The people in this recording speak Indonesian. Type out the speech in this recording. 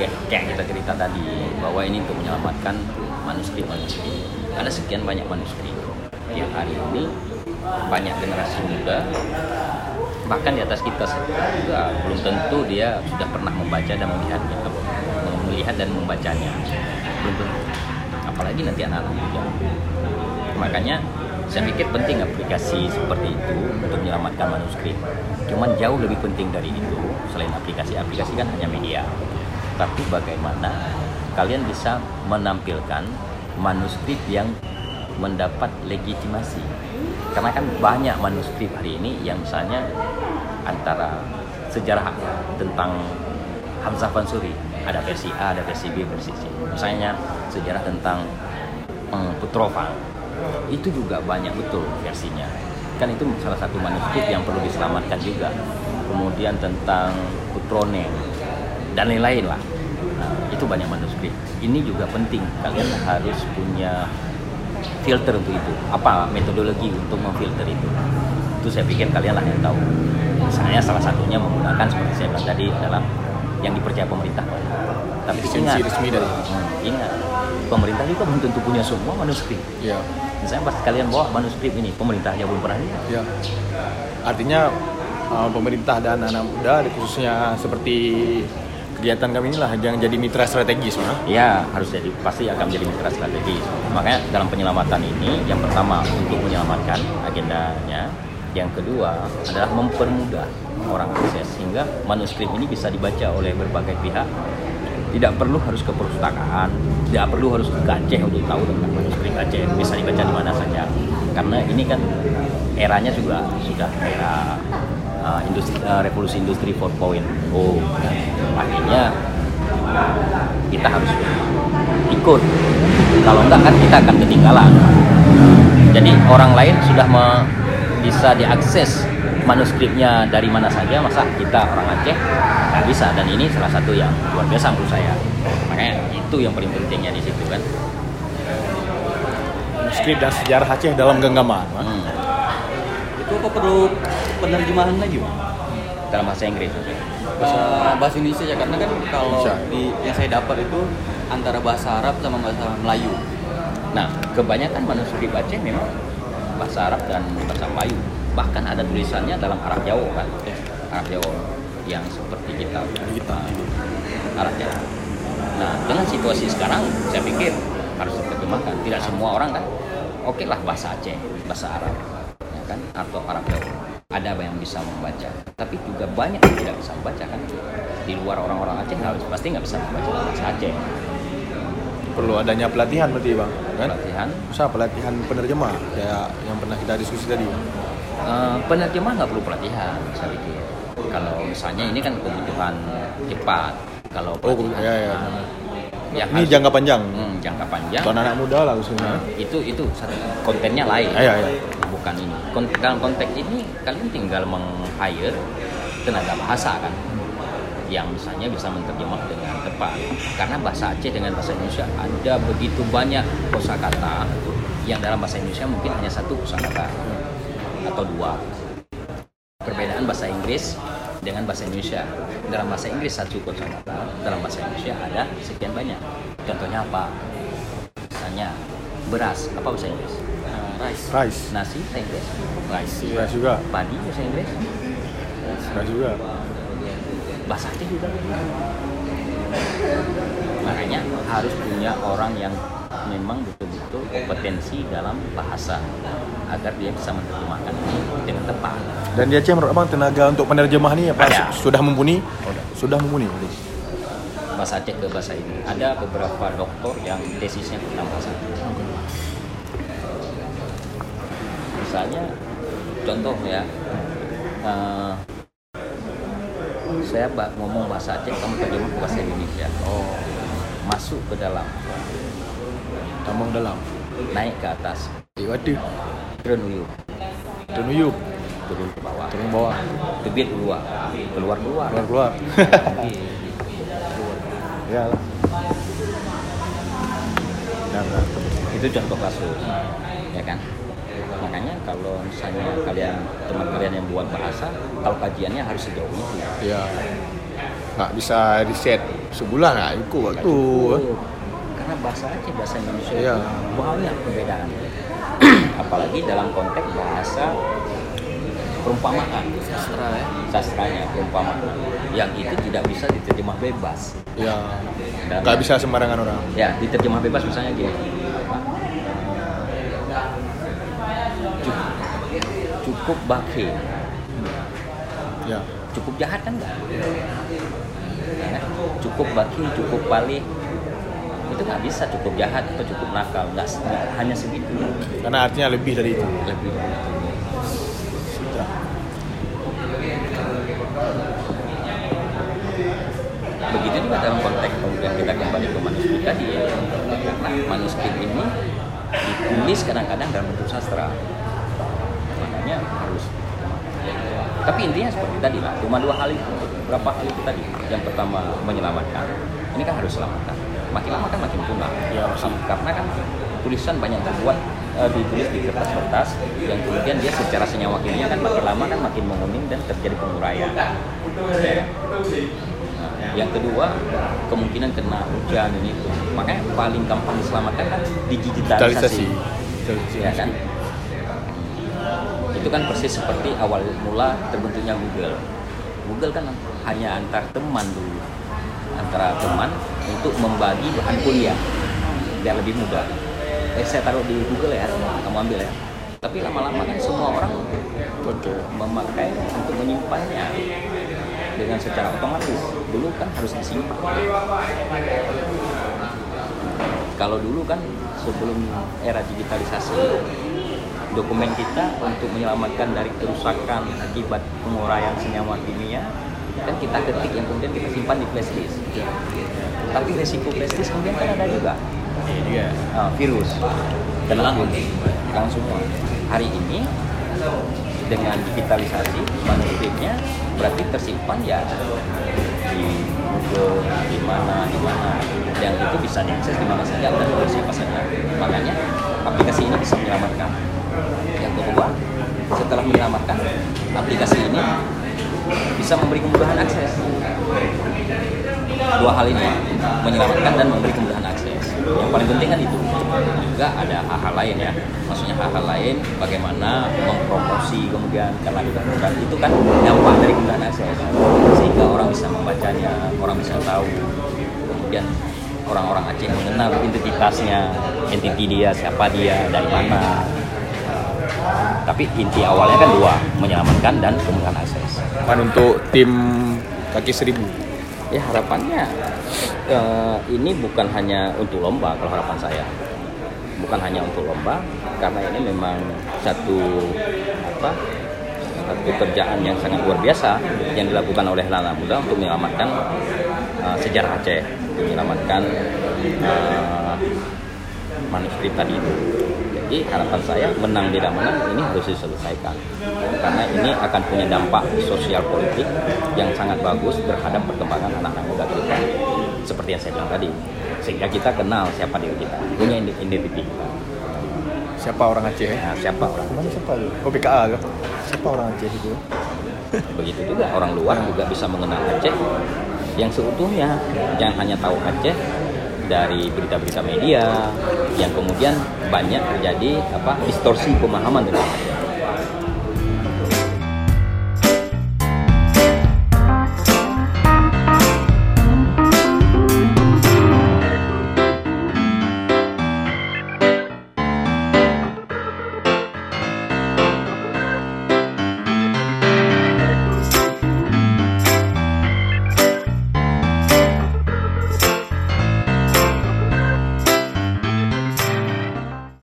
kayak, kayak kita cerita tadi bahwa ini untuk menyelamatkan manuskrip manuskrip ada sekian banyak manuskrip yang hari ini banyak generasi muda bahkan di atas kita juga belum tentu dia sudah pernah membaca dan melihatnya melihat dan membacanya. Belum tentu. Apalagi nanti anak-anak muda. Makanya saya pikir penting aplikasi seperti itu untuk menyelamatkan manuskrip cuman jauh lebih penting dari itu selain aplikasi-aplikasi kan hanya media tapi bagaimana kalian bisa menampilkan manuskrip yang mendapat legitimasi karena kan banyak manuskrip hari ini yang misalnya antara sejarah tentang Hamzah Fansuri ada versi A, ada versi B, versi C. Misalnya sejarah tentang um, Putrova itu juga banyak betul versinya. Kan itu salah satu manuskrip yang perlu diselamatkan juga. Kemudian tentang Putrone dan lain-lain lah. Nah, itu banyak manuskrip. Ini juga penting. Kalian harus punya filter untuk itu. Apa metodologi untuk memfilter itu? Itu saya pikir kalian lah yang tahu. Misalnya salah satunya menggunakan seperti saya bilang tadi adalah yang dipercaya pemerintah. Tapi ingat, resmi dari hmm, ingat, pemerintah juga belum tentu punya semua manuskrip. Ya. Misalnya pas kalian bawa manuskrip ini, pemerintahnya belum pernah lihat. Ya. Artinya uh, pemerintah dan anak muda, khususnya seperti kegiatan kami inilah yang jadi mitra strategis, mah. Ya, harus jadi pasti akan menjadi mitra strategis. Makanya dalam penyelamatan ini, yang pertama untuk menyelamatkan agendanya, yang kedua adalah mempermudah orang akses sehingga manuskrip ini bisa dibaca oleh berbagai pihak. Tidak perlu harus ke perpustakaan, tidak perlu harus ke Aceh untuk tahu tentang manuskrip Aceh. Bisa dibaca di mana saja. Karena ini kan eranya juga sudah era uh, industri, uh, revolusi industri 4.0. Oh, artinya kita harus ikut. Kalau enggak kan kita akan ketinggalan. Jadi orang lain sudah me bisa diakses manuskripnya dari mana saja masa kita orang Aceh nggak bisa dan ini salah satu yang luar biasa menurut saya makanya itu yang paling pentingnya di situ kan manuskrip dan sejarah Aceh dalam genggaman hmm. itu apa perlu penerjemahan lagi Pak? dalam bahasa Inggris bahasa, bahasa Indonesia ya karena kan kalau di yang saya dapat itu antara bahasa Arab sama bahasa Melayu. Nah kebanyakan manuskrip Aceh memang bahasa Arab dan bahasa Melayu. Bahkan ada tulisannya dalam Arab Jawa kan ya. Arab Jawa yang seperti kita kita. Arab Jawa. Nah dengan situasi sekarang saya pikir harus diterjemahkan tidak semua orang kan oke lah bahasa Aceh bahasa Arab ya kan atau Arab Jawa ada yang bisa membaca? Tapi juga banyak yang tidak bisa membaca kan? Di luar orang-orang Aceh harus pasti nggak bisa membaca bahasa Aceh perlu adanya pelatihan berarti bang kan? Pelatihan? Usaha pelatihan penerjemah kayak yang pernah kita diskusi tadi uh, penerjemah nggak perlu pelatihan saya pikir. Kalau misalnya ini kan kebutuhan cepat kalau oh ya ya. ya ini harus, jangka panjang. Hmm, jangka panjang. Untuk anak muda lah khususnya itu itu kontennya lain. Ya, ya. Bukan ini. Dalam konteks ini kalian tinggal meng hire tenaga bahasa kan yang misalnya bisa menerjemah dengan tepat. Karena bahasa Aceh dengan bahasa Indonesia ada begitu banyak kosakata yang dalam bahasa Indonesia mungkin hanya satu kosakata atau dua. Perbedaan bahasa Inggris dengan bahasa Indonesia. Dalam bahasa Inggris satu kosakata dalam bahasa Indonesia ada sekian banyak. Contohnya apa? Misalnya beras. Apa bahasa Inggris uh, rice rice nasi bahasa Inggris rice rice juga padi bahasa Inggris rice juga bahasa Aceh juga makanya harus punya orang yang memang betul-betul kompetensi dalam bahasa agar dia bisa menerjemahkan ini dengan tepat. Dan di Aceh menurut abang tenaga untuk penerjemah ini apa Ada. sudah mumpuni? Sudah. Sudah mumpuni. Bahasa Aceh ke bahasa ini. Ada beberapa doktor yang tesisnya tentang bahasa Aceh. Misalnya contoh ya, uh, saya ngomong bahasa Aceh kamu terjemah ke bahasa Indonesia. Oh. Masuk ke dalam. Tambang dalam. Naik ke atas. Di waduh. Turun turun turun ke bawah. Turun ke bawah. Tebit keluar keluar keluar keluar keluar. Ya nah, nah, itu contoh kasus. Ya kan makanya kalau misalnya kalian teman kalian yang buat bahasa kalau kajiannya harus sejauh itu. Ya nggak bisa riset. Sebulan lah ikut waktu cukup. karena bahasa Aceh bahasa Indonesia Iya. itu banyak perbedaan apalagi dalam konteks bahasa perumpamaan. Sastra ya. sastranya perumpamaan. Yang itu tidak bisa diterjemah bebas. Ya nggak bisa sembarangan orang. Ya diterjemah bebas misalnya gini. apa, cukup baki ya. Cukup jahat kan enggak Ya kan? cukup baki cukup pali itu nggak bisa cukup jahat atau cukup nakal nggak hanya segitu. Karena artinya lebih dari itu. Lebih dari itu. Ya. begitu juga dalam konteks kemudian kita kembali ke manuskrip tadi ya. Karena manuskrip ini ditulis kadang-kadang dalam bentuk sastra makanya harus. Tapi intinya seperti tadi lah cuma dua hal itu. Berapa hal itu tadi? Yang pertama menyelamatkan. Ini kan harus selamatkan. Makin lama kan makin punah. Ya, karena kan tulisan banyak terbuat eh, ditulis di kertas-kertas yang kemudian dia secara senyawa kimia kan makin lama kan makin menguning dan terjadi penguraian. Ya. Nah, yang kedua kemungkinan kena hujan ini. Itu makanya paling gampang diselamatkan kan digitalisasi digitalisasi. Digitalisasi. ya kan itu kan persis seperti awal mula terbentuknya Google. Google kan hanya antar teman dulu. Antara teman untuk membagi bahan kuliah. Biar lebih mudah. Eh saya taruh di Google ya. Kamu ambil ya. Tapi lama-lama kan semua orang Oke. memakai untuk menyimpannya. Dengan secara otomatis. Dulu kan harus disimpan. Kalau dulu kan sebelum era digitalisasi dokumen kita untuk menyelamatkan dari kerusakan akibat penguraian senyawa kimia. Kan kita ketik yang kemudian kita simpan di flash disk. Tapi resiko flash disk kemudian kan ada juga. Juga. Ah, virus. Hilang. hilang semua. Hari ini dengan digitalisasi manuskripnya berarti tersimpan ya di Google di mana di mana. Yang itu bisa diakses di mana saja dan oleh siapa saja. Makanya aplikasi ini bisa menyelamatkan kedua setelah menyelamatkan aplikasi ini bisa memberi kemudahan akses. Dua hal ini menyelamatkan dan memberi kemudahan akses. Yang paling penting kan itu juga ada hal-hal lain ya. Maksudnya hal-hal lain bagaimana mempromosi kemudian karena kita dan itu kan dampak dari kemudahan akses. Sehingga orang bisa membacanya orang bisa tahu. Kemudian orang-orang Aceh mengenal identitasnya entiti dia siapa dia dari mana tapi inti awalnya kan dua menyelamatkan dan kemudahan akses. Kan untuk tim kaki seribu. ya harapannya eh, ini bukan hanya untuk lomba kalau harapan saya. Bukan hanya untuk lomba karena ini memang satu apa satu kerjaan yang sangat luar biasa yang dilakukan oleh anak muda untuk menyelamatkan eh, sejarah Aceh. Untuk menyelamatkan eh, manuskrip tadi itu jadi harapan saya menang tidak menang ini harus diselesaikan karena ini akan punya dampak sosial politik yang sangat bagus terhadap perkembangan anak-anak muda ke depan seperti yang saya bilang tadi sehingga kita kenal siapa diri kita punya identitas kita Siapa orang Aceh? nah, siapa orang Mana siapa lu? Oh PKA? Siapa orang Aceh itu? begitu juga orang luar juga bisa mengenal Aceh yang seutuhnya yang hanya tahu Aceh dari berita-berita media yang kemudian banyak terjadi apa distorsi pemahaman tentang